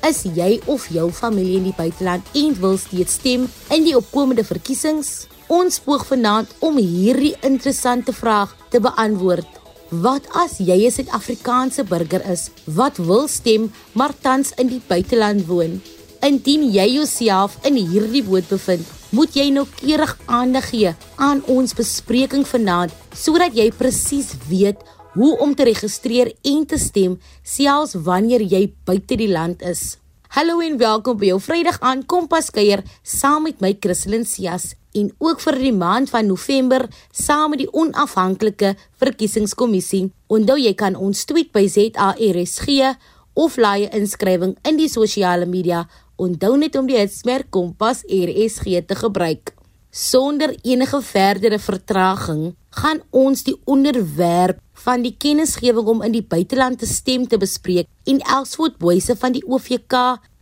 Is jy of jou familie in die buiteland en wil steeds stem in die opkomende verkiesings? Ons poog vanaand om hierdie interessante vraag te beantwoord. Wat as jy 'n Suid-Afrikaanse burger is wat wil stem maar tans in die buiteland woon? Indien jy jouself in hierdie boot bevind, moet jy noukeurig aandag gee aan ons bespreking vanaand sodat jy presies weet hoe om te registreer en te stem selfs wanneer jy buite die land is. Hallo en welkom by jou Vrydag aan Kompas kuier saam met my Christlyn Cias en ook vir die maand van November saam met die onafhanklike verkiesingskommissie. Onthou jy kan ons tweet by ZARSG of laai inskrywing in die sosiale media. Onthou net om die hitsmerk Kompas RSG te gebruik. Sonder enige verdere vertraging gaan ons die onderwerp van die kennisgewing om in die buiteland te stem te bespreek en Elswood Boyse van die OVK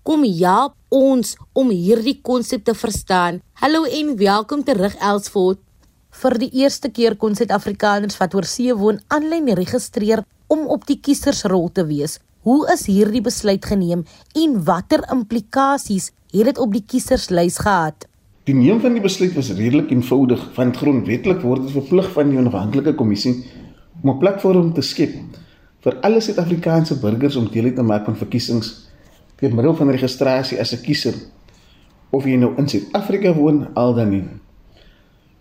kom help ons om hierdie konsep te verstaan. Hallo en welkom terug Elswood. Vir die eerste keer kon Suid-Afrikaners wat oor see woon aanlyn registreer om op die kiesersrol te wees. Hoe is hierdie besluit geneem en watter implikasies het dit op die kieserslys gehad? Die neem van die besluit was redelik eenvoudig want grondwetlik word dit verplig van die onafhanklike kommissie om 'n platform te skep vir alle Suid-Afrikaanse burgers om deel te maak van verkiesings deur middel van registrasie as 'n kiezer of jy nou in Suid-Afrika woon al dan nie.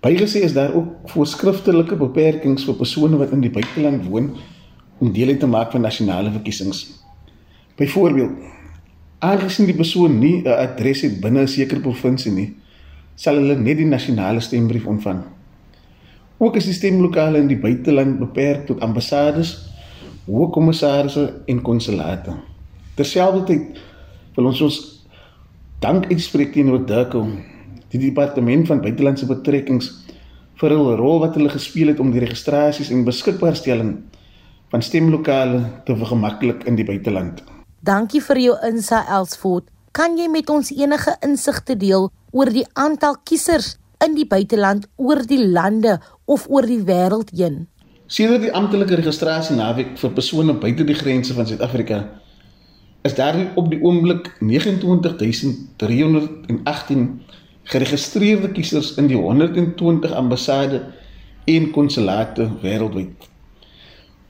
Bygesê is daar ook voorskriftelike beperkings vir persone wat in die buiteland woon om deel te maak van nasionale verkiesings. Byvoorbeeld, aangesien die persoon nie 'n adres het binne 'n sekere provinsie nie, sal hulle net die nasionale stembrief ontvang. Ook is die stemlokale in die buiteland beperk tot ambassades, hoë kommissarisse en konsulate. Terselfdertyd wil ons ons dank uitspreek teenoor Durko, die departement van buitelandse betrekkings vir hul rol wat hulle gespeel het om die registrasies en beskikbaarstelling van stemlokale te vergemaklik in die buiteland. Dankie vir jou insa Elsford. Kan jy met ons enige insigte deel oor die aantal kiesers in die buiteland oor die lande of oor die wêreld heen. Sedert die amptelike registrasie naweek vir persone buite die grense van Suid-Afrika is daar op die oomblik 29318 geregistreerde kiesers in die 120 ambassade en konsulate wêreldwyd.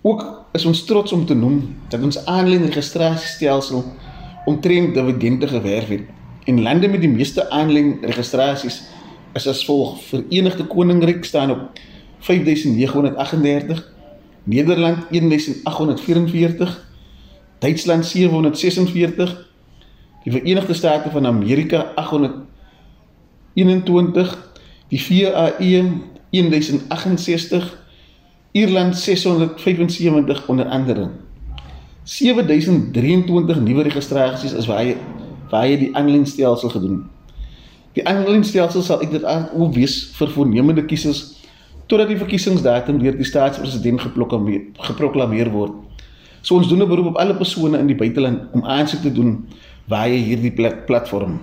Ook is ons trots om te noem dat ons aanlyn registrasiestelsel omtrent dividende gewerf het en lande met die meeste aanlyn registrasies is as volg: Verenigde Koninkryk staan op 5938, Nederland 1844, Duitsland 746, die Verenigde State van Amerika 821, die VAE 1068, Ierland 675 onder andere. 7023 nuwe registrasies is waar hy waar hy die aanlyn stelsel gedoen. Die aanlynstelsel sal uiteraard ook wees vir voornemende kiesers totdat die verkiesingsdatum deur die staatspresident geproklaameer word. So ons doen 'n beroep op alle persone in die buiteland om aansoek te doen via hierdie platform.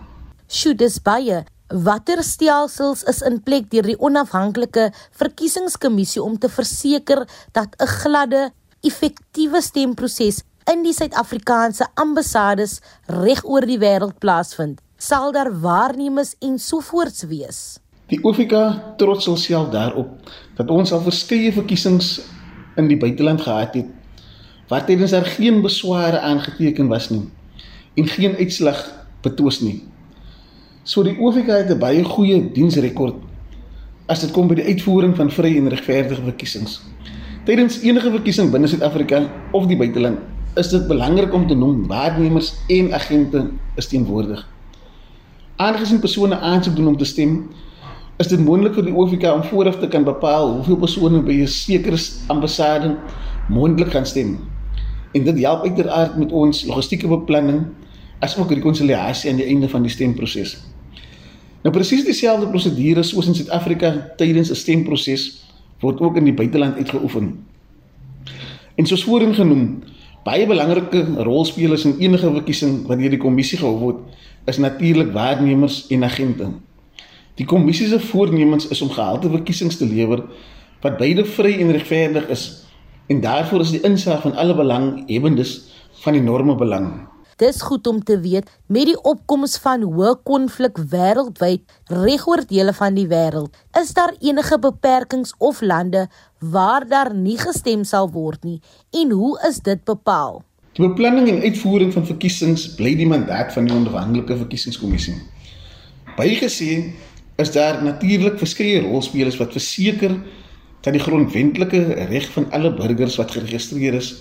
Sjoe, dis baie. Watter stelsels is in plek deur die onafhanklike verkiesingskommissie om te verseker dat 'n gladde, effektiewe stemproses in die Suid-Afrikaanse ambassades reg oor die wêreld plaasvind? sal daar waarnemings en sovoorts wees. Die OFK trots homself daarop dat ons al verskeie verkiesings in die buiteland gehad het waar tydens daar geen besware aangeteken was nie en geen uitslag betwis nie. So die OFK het 'n baie goeie diensrekord as dit kom by die uitvoering van vrye en regverdige verkiesings. Tydens enige verkiesing binne Suid-Afrika of die buiteland is dit belangrik om te noem waarnemers en agente is teenwoordig. Aangesien persone aansoek doen om te stem, is dit moontlik vir die OFK om vooraf te kan bepaal hoeveel persone by 'n sekere ambassade moontlik gaan stem. En dit help uiteraard met ons logistieke beplanning asook die konsolidasie aan die einde van die stemproses. Nou presies dieselfde prosedure soos in Suid-Afrika tydens 'n stemproses word ook in die buiteland uitgeoefen. En soos voorheen genoem, baie belangrike rolspelers in enige verkiesing wat deur die kommissie gehou word, is natuurlik waarnemers en agente. Die kommissie se voornemens is om gehalte verkiesings te lewer wat beide vry en regverdig is en daarvoor is die insig van alle belanghebbendes van enorme belang. Dis goed om te weet met die opkoms van hoë konflik wêreldwyd regoor dele van die wêreld, is daar enige beperkings of lande waar daar nie gestem sal word nie en hoe is dit bepaal? Die beplanning en uitvoering van verkiesings bly die mandaat van die onafhanklike verkiesingskommissie. Bygesê is daar natuurlik verskeie rolspelers wat verseker dat die grondwetlike reg van alle burgers wat geregistreer is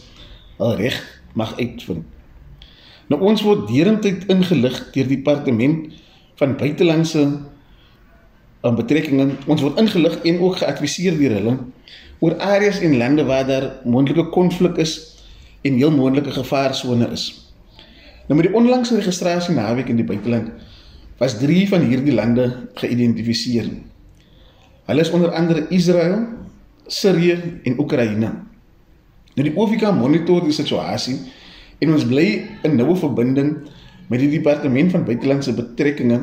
al reg mag uitvind. Nou ons word deurentyd ingelig deur die departement van buitelandse aan betrekkinge. Ons word ingelig en ook geadviseer deur hulle oor areas en lande waar daar moontlike konflik is en heel moontlike gevaarsone is. Nou met die onlangse registrasie naweek in die buiteland was 3 van hierdie lande geïdentifiseer. Hulle is onder andere Israel, Sirië en Oekraïne. Nou die OVK monitor die situasie en ons bly in noue verbinding met die departement van buitelandse betrekkinge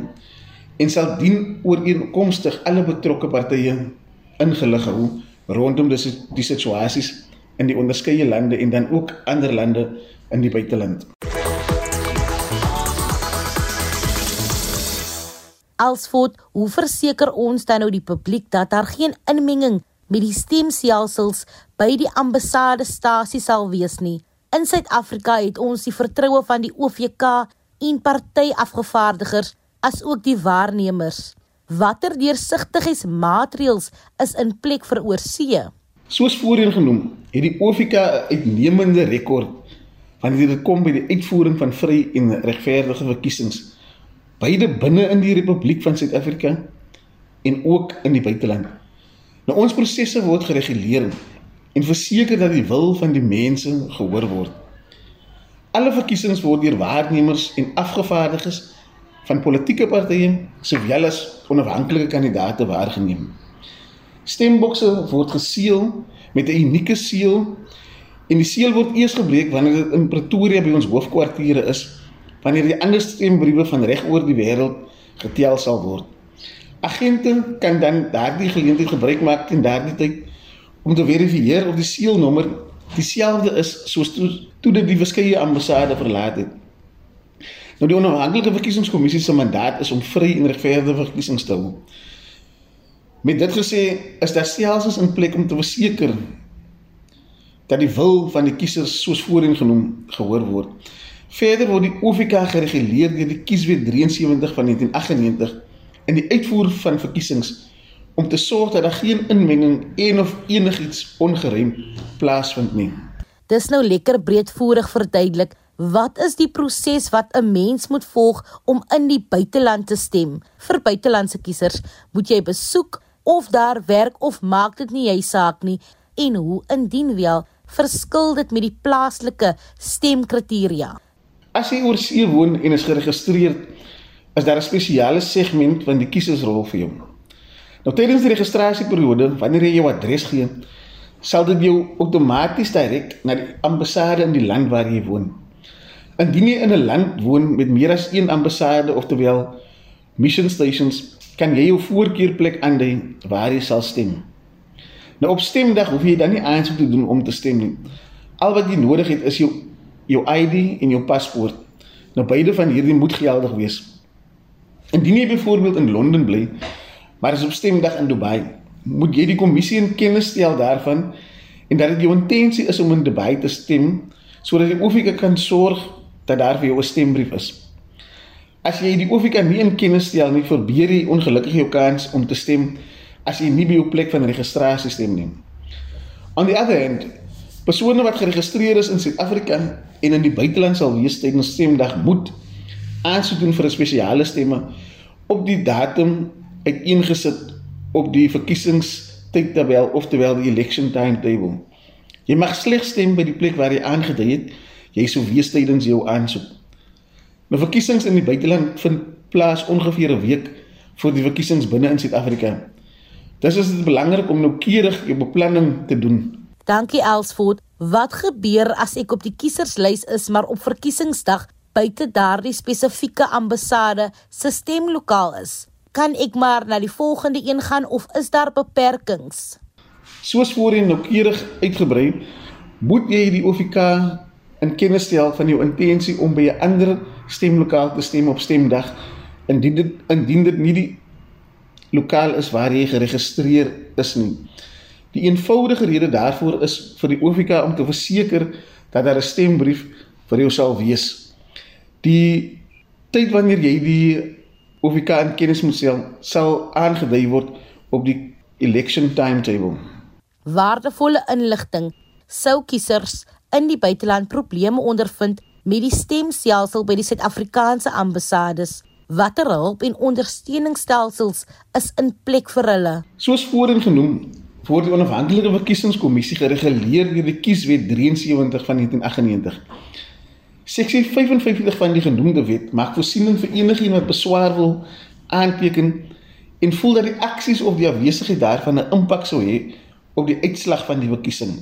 en sal dien ooreenkomstig alle betrokke partye ingelig hou rondom die, die situasies in die onderskeie lande en dan ook ander lande in die buiteland. Alsvoort, hoe verseker ons dan nou die publiek dat daar geen inmenging met die stemselsels by die ambassadestasie sal wees nie? In Suid-Afrika het ons die vertroue van die OVK en partyafgevaardigers as ook die waarnemers. Watter deursigtigheidsmaatreëls is in plek vir oorsee? Soos voorheen genoem, het die OVK 'n uitnemende rekord wanneer dit kom by die uitvoering van vry en regverdige verkiesings beide binne in die Republiek van Suid-Afrika en ook in die buiteland. Nou ons prosesse word gereguleer en verseker dat die wil van die mense gehoor word. Alle verkiesings word deur waarnemers en afgevaardigdes van politieke partye sowel as onafhanklike kandidaate waargeneem. Stembokse word geseël met 'n unieke seël en die seël word eers gebreek wanneer dit in Pretoria by ons hoofkwartiere is wanneer die ander stembriewe van reg oor die wêreld getel sal word. Agente kan dan daardie geleentheid gebruik maak teen daardie tyd om te verifieer of die seelnommer dieselfde is soos toe, toe dit die verskeie ambassade verlaat het. Nou die onafhanklike verkiesingskommissie se mandaat is om vry en regverdige verkiesings te hou. Met dit gesê is daar selfs in plek om te verseker dat die wil van die kiesers soos voorheen genoem gehoor word. Verder word die OVK gereguleer deur die Kieswet 73 van 1998 in die uitvoer van verkiesings om te sorg dat daar geen inmenging en of enigiets ongerem plaasvind nie. Dis nou lekker breedvoerig verduidelik wat is die proses wat 'n mens moet volg om in die buiteland te stem? Vir buitelandse kiesers moet jy besoek of daar werk of maak dit nie jy saak nie en hoe indien wel verskil dit met die plaaslike stemkriteria? As jy oor see woon en is geregistreer, is daar 'n spesiale segment van die kiesersrol vir jou. Nou tydens die registrasieperiode, wanneer jy jou adres gee, sal dit jou outomaties direk na die ambassade in die land waar jy woon. Indien jy in 'n land woon met meer as een ambassade, oftewel mission stations, kan jy jou voorkeurplek aandui waar jy sal stem. Nou op stemdag hoef jy dan nie aansoek te doen om te stem nie. Al wat jy nodig het is jou jou ID en jou paspoort. Nou beide van hierdie moet geldig wees. Indien jy byvoorbeeld in Londen bly, maar is op stemdag in Dubai, moet jy die kommissie in kennis stel daarvan en dat dit jou intensie is om in Dubai te stem sodat die OFK kan sorg dat daar vir jou 'n stembrief is. As jy die OFK nie in kennis stel nie, verbeur jy ongelukkig jou kans om te stem as jy nie by jou plek van registrasie stem nie. On the other hand, persone wat geregistreer is in Suid-Afrika en in die buiteland sal wees tydens stemdag moet aansoek doen vir 'n spesiale stemme op die datum uiteengesit op die verkiesingstydtabel oftewel die election timetable. Jy mag slegs stem by die plek waar jy aangedui het jy sou wees tydens jou aansoek. Nou verkiesings in die buiteland vind plaas ongeveer 'n week voor die verkiesings binne in Suid-Afrika. Dis is dit belangrik om noukeurig jou beplanning te doen. Dankie Elsford. Wat gebeur as ek op die kieserslys is maar op verkiesingsdag buite daardie spesifieke ambassade se stemlokaal is? Kan ek maar na die volgende een gaan of is daar beperkings? Soos voorheen noukeurig uitgebrei, moet jy die OFK in kennis stel van jou intensie om by 'n ander stemlokaal te stem op stemdag indien dit indien dit nie die lokaal is waar jy geregistreer is nie. Die eenvoudige rede daarvoor is vir die OFK om te verseker dat daar 'n stembrief vir jou sal wees. Die tyd wanneer jy die OFK in kennis moet stel, sal aangedui word op die election timetable. Waardevolle inligting sou kiesers in die buiteland probleme ondervind met die stemstelsel by die Suid-Afrikaanse ambassades. Watter hulp en ondersteuningsstelsels is in plek vir hulle? Soos voorheen genoem, word die onafhanklike verkiesingskommissie gereguleer deur die Kieswet 73 van 1998. Seksie 55 van die genoemde wet maak voorsiening vir enigiemand wat beswaar wil aanteken en voel dat die aksies of die afwesigheid daarvan 'n impak sou hê op die uitslag van die verkiesing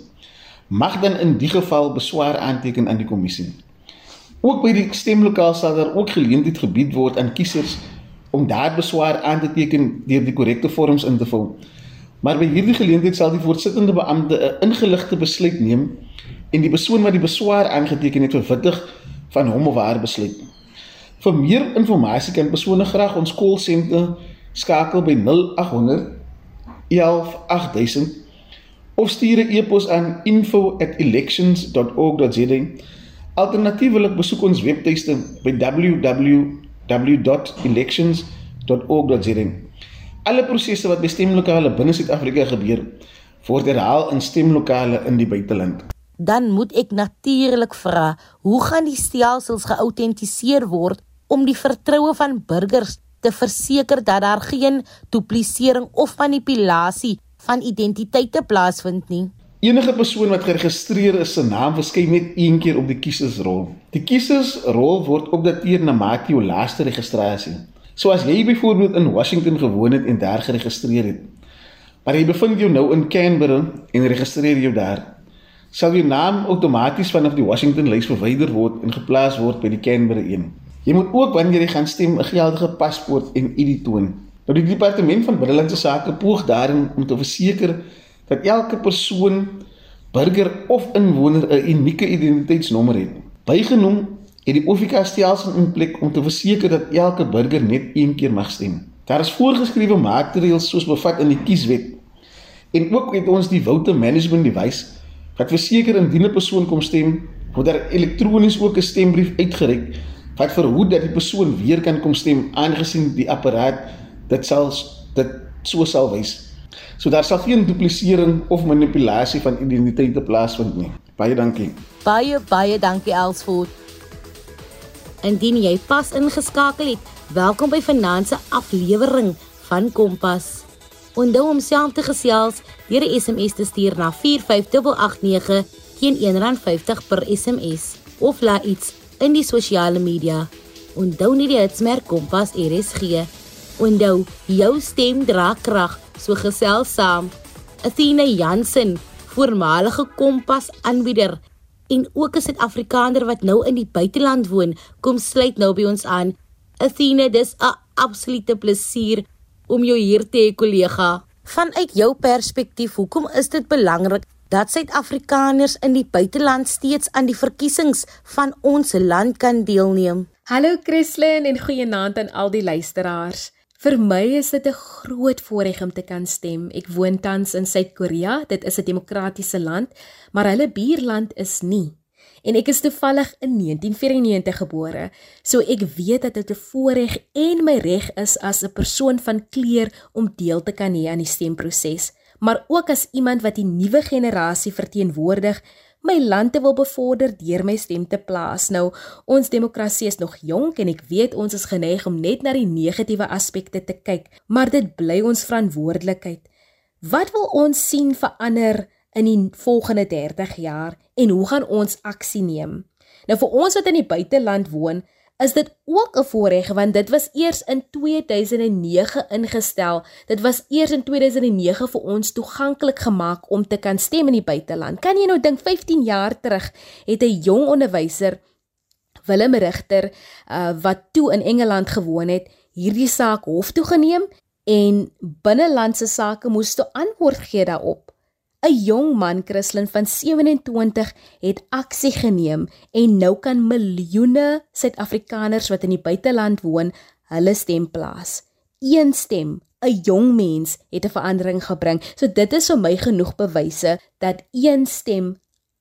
mag dan in die geval beswaar aanteken aan die kommissie. Ook by die stemlokaal sal daar ook geleentheid gebied word aan kiesers om daar beswaar aan te teken deur die korrekte vorms in te vul. Maar by hierdie geleentheid sal die voorsittende beampte 'n ingeligte besluit neem en die persoon wat die beswaar aangeteken het verwittig van hom of haar besluit. Vir meer inligting kan persone graag ons call center skakel by 0800 11800 of stuur 'n e-pos aan info@elections.org.za. Alternatiefelik besoek ons webtuiste by www.elections.org.za. Alle prosesse wat by stemlokale binne Suid-Afrika gebeur, word herhaal in stemlokale in die buiteland. Dan moet ek natuurlik vra, hoe gaan die stelsels geautentiseer word om die vertroue van burgers te verseker dat daar geen duplisering of manipulasie van identiteite plaasvind nie. Enige persoon wat geregistreer is, se naam verskyn net een keer op die kiesersrol. Die kiesersrol word opdateer na mate jou laaste registrasie. So as jy byvoorbeeld in Washington gewoon het en daar geregistreer het, maar jy bevind jou nou in Canberra en registreer jou daar, sal jou naam outomaties vanaf die Washington lys verwyder word en geplaas word by die Canberra een. Jy moet ook wanneer jy gaan stem 'n geldige paspoort en ID toon. Nou die departement van binnelandse sake poog daarin om te verseker dat elke persoon, burger of inwoner 'n unieke identiteitsnommer het. Bygenoem het die OFK stelsel in plek om te verseker dat elke burger net een keer mag stem. Daar is voorgeskrewe maatreëls soos bevat in die kieswet. En ook het ons die voter management device wat verseker indien 'n persoon kom stem, word daar elektronies ook 'n stembrief uitgereik wat verhoed dat die persoon weer kan kom stem aangesien die apparaat dit sal dit so sal wys. So daar sal geen duplisering of manipulasie van identiteite plaasvind nie. Baie dankie. Baie baie dankie Elsford. Indien jy pas ingeskakel het, welkom by Finanse aflewering van Kompas. Onthou om self te gesels deur 'n SMS te stuur na 45889 teen R1.50 per SMS of laat iets in die sosiale media. Onthou nie die hitsmerk Kompas RSG Onthou, jou stem dra krag, so gesels saam. Athena Jansen, voormalige Kompas aanbieder en ook 'n Suid-Afrikaner wat nou in die buiteland woon, kom sluit nou by ons aan. Athena, dis 'n absolute plesier om jou hier te hê, kollega. Vanuit jou perspektief, hoekom is dit belangrik dat Suid-Afrikaners in die buiteland steeds aan die verkiesings van ons land kan deelneem? Hallo Christlyn en goeienaand aan al die luisteraars. Vir my is dit 'n groot voorreg om te kan stem. Ek woon tans in Suid-Korea. Dit is 'n demokratiese land, maar hulle buurland is nie. En ek is toevallig in 1994 gebore, so ek weet dat dit 'n voorreg en my reg is as 'n persoon van kleur om deel te kan hê aan die stemproses, maar ook as iemand wat die nuwe generasie verteenwoordig my land te wil bevorder deur my stem te plaas. Nou, ons demokrasie is nog jonk en ek weet ons is geneig om net na die negatiewe aspekte te kyk, maar dit bly ons verantwoordelikheid. Wat wil ons sien verander in die volgende 30 jaar en hoe gaan ons aksie neem? Nou vir ons wat in die buiteland woon, is dit ook 'n voorreg want dit was eers in 2009 ingestel. Dit was eers in 2009 vir ons toeganklik gemaak om te kan stem in die buiteland. Kan jy nou dink 15 jaar terug het 'n jong onderwyser Willem Rigter uh, wat toe in Engeland gewoon het, hierdie saak hof toe geneem en binnelandse sake moes toe antwoord gee daarop. 'n Jong man, Christlyn van 27, het aksie geneem en nou kan miljoene Suid-Afrikaners wat in die buiteland woon, hulle stem plaas. Een stem, 'n jong mens het 'n verandering gebring. So dit is vir my genoeg bewyse dat een stem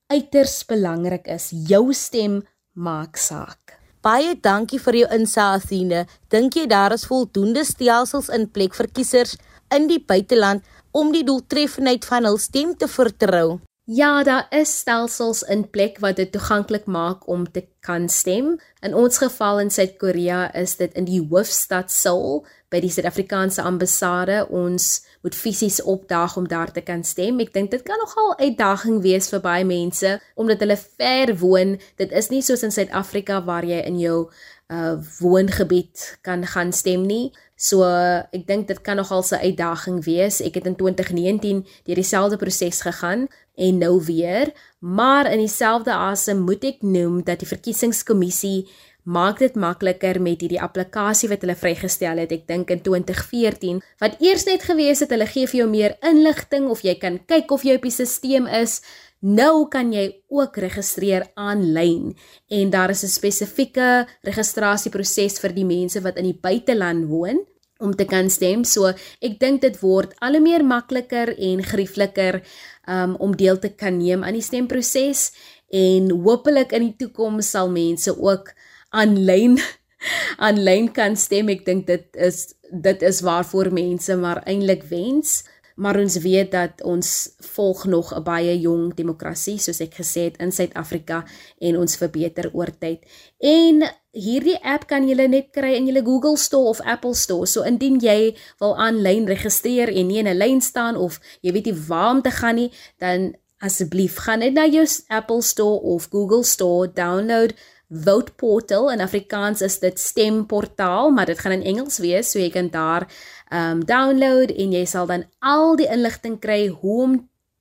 uiters belangrik is. Jou stem maak saak. Baie dankie vir jou insaatsine. Dink jy daar is voldoende stelsels in plek vir kiesers in die buiteland om die doeltreffendheid van hul stem te vertrou? Ja, daar is stelsels in plek wat dit toeganklik maak om te kan stem. In ons geval in Suid-Korea is dit in die hoofstad Seoul by die Suid-Afrikaanse ambassade. Ons moet fisies opdaag om daar te kan stem. Ek dink dit kan nogal 'n uitdaging wees vir baie mense omdat hulle ver woon. Dit is nie soos in Suid-Afrika waar jy in jou uh woongebied kan gaan stem nie. So ek dink dit kan nogal 'n uitdaging wees. Ek het in 2019 deur dieselfde proses gegaan en nou weer, maar in dieselfde asem moet ek noem dat die verkiesingskommissie maak dit makliker met hierdie applikasie wat hulle vrygestel het. Ek dink in 2014 wat eers net gewees het hulle gee vir jou meer inligting of jy kan kyk of jy op die stelsel is. Nou kan jy ook registreer aanlyn en daar is 'n spesifieke registrasieproses vir die mense wat in die buiteland woon om te kan stem. So ek dink dit word al hoe meer makliker en geriefliker um, om deel te kan neem aan die stemproses en hopelik in die toekoms sal mense ook aanlyn aanlyn kan stem. Ek dink dit is dit is waarvoor mense maar eintlik wens maar ons weet dat ons volg nog 'n baie jong demokrasie soos ek gesê het in Suid-Afrika en ons verbeter oor tyd. En hierdie app kan jy net kry in jou Google Store of Apple Store. So indien jy wil aanlyn registreer en nie in 'n lyn staan of jy weet nie waar om te gaan nie, dan asseblief gaan net na jou Apple Store of Google Store, download Vote Portal in Afrikaans is dit stemportaal, maar dit gaan in Engels wees, so jy kan daar um download en jy sal dan al die inligting kry hoe om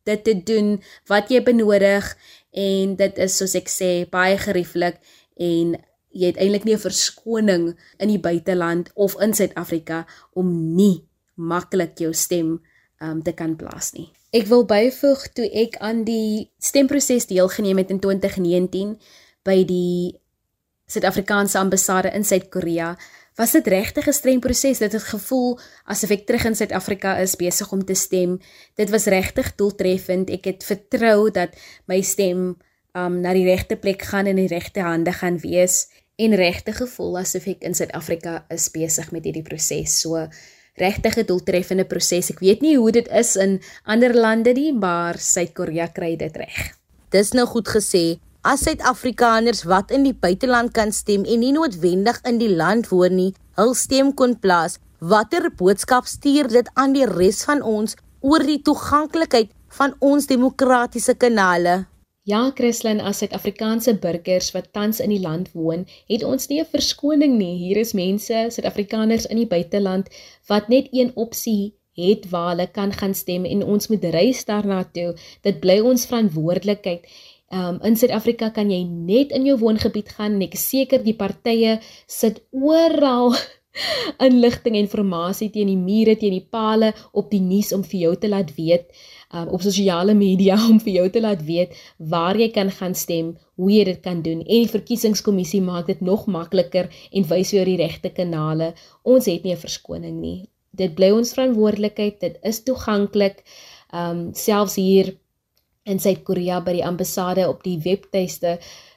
dit te doen, wat jy benodig en dit is soos ek sê baie gerieflik en jy het eintlik nie 'n verskoning in die buiteland of in Suid-Afrika om nie maklik jou stem um te kan plaas nie. Ek wil byvoeg toe ek aan die stemproses deelgeneem het in 2019 by die Suid-Afrikaanse ambassade in Suid-Korea, was dit regtig 'n streng proses. Dit het gevoel asof ek terug in Suid-Afrika is besig om te stem. Dit was regtig doeltreffend. Ek het vertrou dat my stem um na die regte plek gaan en in die regte hande gaan wees en regtig gevoel asof ek in Suid-Afrika is besig met hierdie proses. So regtig 'n doeltreffende proses. Ek weet nie hoe dit is in ander lande nie, maar Suid-Korea kry dit reg. Dis nou goed gesê as Suid-Afrikaners wat in die buiteland kan stem en nie noodwendig in die land woon nie, hul stem kon plaas, watter boodskap stuur dit aan die res van ons oor die toeganklikheid van ons demokratiese kanale? Ja, Christlyn, as Suid-Afrikaanse burgers wat tans in die land woon, het ons nie 'n verskoning nie. Hier is mense, Suid-Afrikaners in die buiteland wat net een opsie het waar hulle kan gaan stem en ons moet reis daarna toe. Dit bly ons verantwoordelikheid Um in Suid-Afrika kan jy net in jou woongebied gaan en ek is seker die partye sit oral inligting en inligting teen die mure, teen die pale op die nuus om vir jou te laat weet, um op sosiale media om vir jou te laat weet waar jy kan gaan stem, hoe jy dit kan doen. En die verkiesingskommissie maak dit nog makliker en wys jou die regte kanale. Ons het nie 'n verskoning nie. Dit bly ons verantwoordelikheid. Dit is toeganklik. Um selfs hier in Suid-Korea by die ambassade op die webtuiste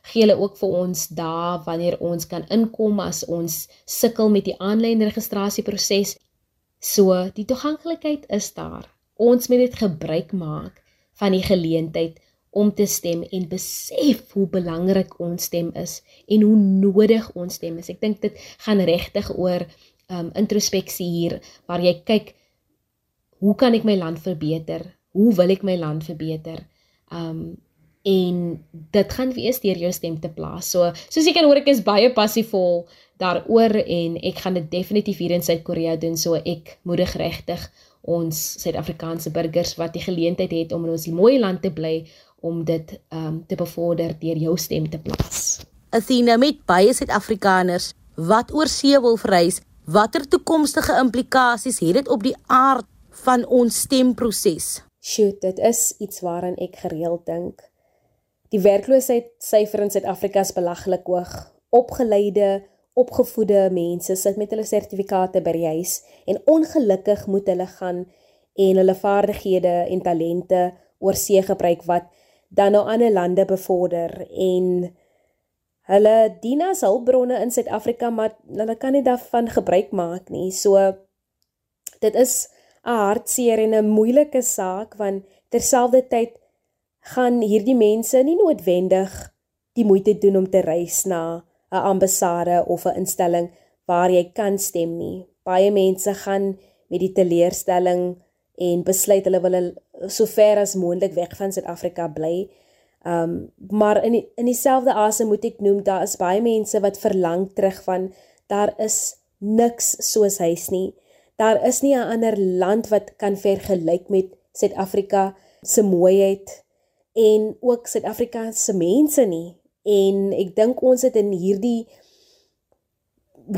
gee hulle ook vir ons daar wanneer ons kan inkom as ons sukkel met die aanlyn registrasieproses. So, die toeganklikheid is daar. Ons moet dit gebruik maak van die geleentheid om te stem en besef hoe belangrik ons stem is en hoe nodig ons stem is. Ek dink dit gaan regtig oor um introspeksie hier waar jy kyk hoe kan ek my land verbeter? Hoe wil ek my land verbeter? Um en dit gaan wees deur jou stem te plaas. So soos jy kan hoor ek is baie passievol daaroor en ek gaan dit definitief hier in Suid-Korea doen. So ek moedig regtig ons Suid-Afrikaanse burgers wat die geleentheid het om in ons mooi land te bly om dit um te bevorder deur jou stem te plaas. Athena met baie Suid-Afrikaners wat oor see wil reis, watter toekomstige implikasies het dit op die aard van ons stemproses? Sjoe, dit is iets waaraan ek gereeld dink. Die werkloosheid syfer in Suid-Afrika is belaglik hoog. Opgeleide, opgevoede mense sit met hulle sertifikate by die huis en ongelukkig moet hulle gaan en hulle vaardighede en talente oorsee gebruik wat dan nou ander lande bevorder en hulle dien as hulpbronne in Suid-Afrika maar hulle kan nie daarvan gebruik maak nie. So dit is 'n hartseer en 'n moeilike saak want terselfdertyd gaan hierdie mense nie noodwendig die moeite doen om te reis na 'n ambassade of 'n instelling waar jy kan stem nie. Baie mense gaan met die teleurstelling en besluit hulle wil so ver as moontlik weg van Suid-Afrika bly. Um maar in die, in dieselfde asem moet ek noem daar is baie mense wat verlang terug van daar is niks soos huis nie. Daar is nie 'n ander land wat kan vergelyk met Suid-Afrika se mooiheid en ook Suid-Afrika se mense nie. En ek dink ons het in hierdie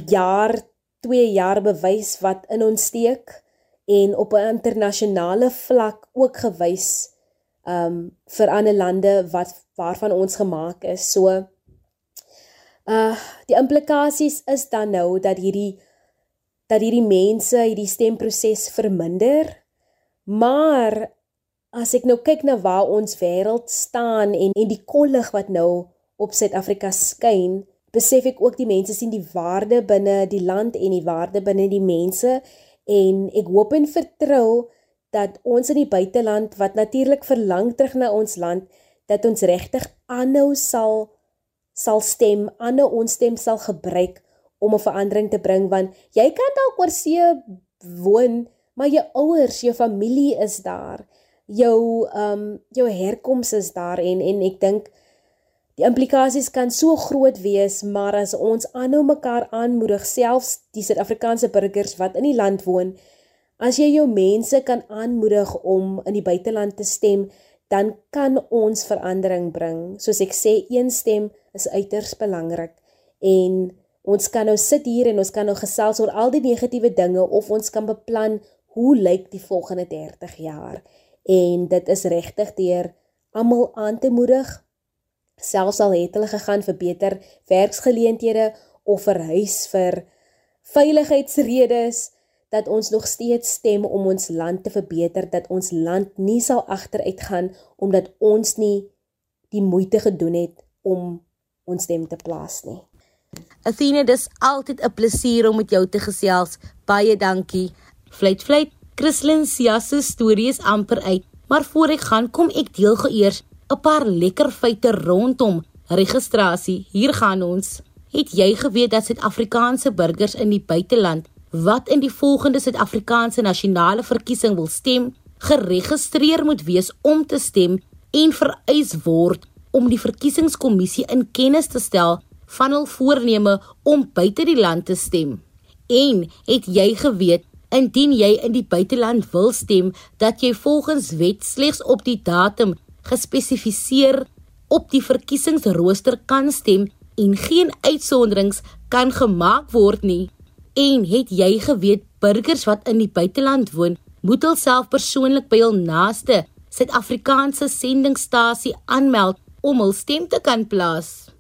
jaar 2 jaar bewys wat in ons steek en op 'n internasionale vlak ook gewys um vir ander lande wat waarvan ons gemaak is. So uh die implikasies is dan nou dat hierdie dat hierdie mense hierdie stemproses verminder. Maar as ek nou kyk na waar ons wêreld staan en en die kollig wat nou op Suid-Afrika skyn, besef ek ook die mense sien die waarde binne die land en die waarde binne die mense en ek hoop en vertrou dat ons in die buiteland wat natuurlik verlang terug na ons land dat ons regtig aanhou sal sal stem, aanhou ons stem sal gebruik om 'n verandering te bring want jy kan dalk oor see woon, maar jou ouers, jou familie is daar. Jou ehm um, jou herkoms is daar en en ek dink die implikasies kan so groot wees, maar as ons aanhou mekaar aanmoedig, selfs die Suid-Afrikaanse burgers wat in die land woon, as jy jou mense kan aanmoedig om in die buiteland te stem, dan kan ons verandering bring. Soos ek sê, een stem is uiters belangrik en Ons kan nou sit hier en ons kan nou gesels oor al die negatiewe dinge of ons kan beplan hoe lyk die volgende 30 jaar. En dit is regtig deur almal aan te moedig selfs al het hulle gegaan vir beter werksgeleenthede of vir huis vir veiligheidsredes dat ons nog steeds stem om ons land te verbeter dat ons land nie sal agteruit gaan omdat ons nie die moeite gedoen het om ons stem te plaas nie. Athena, dis altyd 'n plesier om met jou te gesels. Baie dankie. Fluit fluit. Christlyn Sia se storie is amper uit, maar voor ek gaan, kom ek deel gou eers 'n paar lekker feite rondom registrasie. Hier gaan ons. Het jy geweet dat Suid-Afrikaanse burgers in die buiteland wat in die volgende Suid-Afrikaanse nasionale verkiesing wil stem, geregistreer moet wees om te stem en vereis word om die verkiesingskommissie in kennis te stel van hul voorneme om buite die land te stem. En het jy geweet indien jy in die buiteland wil stem dat jy volgens wet slegs op die datum gespesifiseer op die verkiesingsrooster kan stem en geen uitsonderings kan gemaak word nie. En het jy geweet burgers wat in die buiteland woon, moet hulself persoonlik by hul naaste Suid-Afrikaanse sendingstasie aanmeld om hul stem te kan plaas.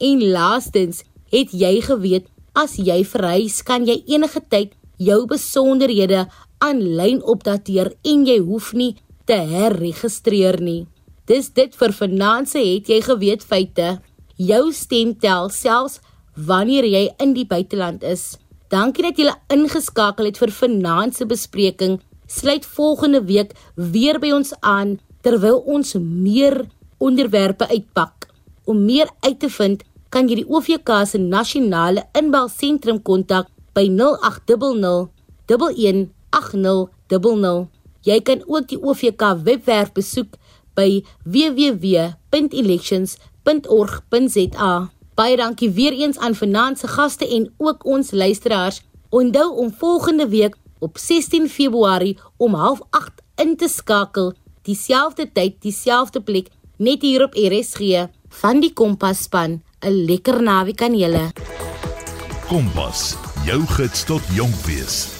En laastens, het jy geweet as jy verhuis, kan jy enige tyd jou besonderhede aanlyn opdateer en jy hoef nie te herregistreer nie. Dis dit vir finansie het jy geweet feite. Jou stem tel selfs wanneer jy in die buiteland is. Dankie dat jy ingeskakel het vir finansie bespreking. Sluit volgende week weer by ons aan terwyl ons meer onderwerpe uitpak. Om meer uit te vind, kan jy die OVK se nasionale inbelsentrum kontak by 0800 118000. Jy kan ook die OVK webwerf besoek by www.elections.org.za. Baie dankie weer eens aan finansie gaste en ook ons luisteraars. Onthou om volgende week op 16 Februarie om 08:30 in te skakel, dieselfde tyd, dieselfde plek, net hier op RSG van die Kompas span. 'n lekker naweek aan julle. Kompas, jou gids tot jonk wees.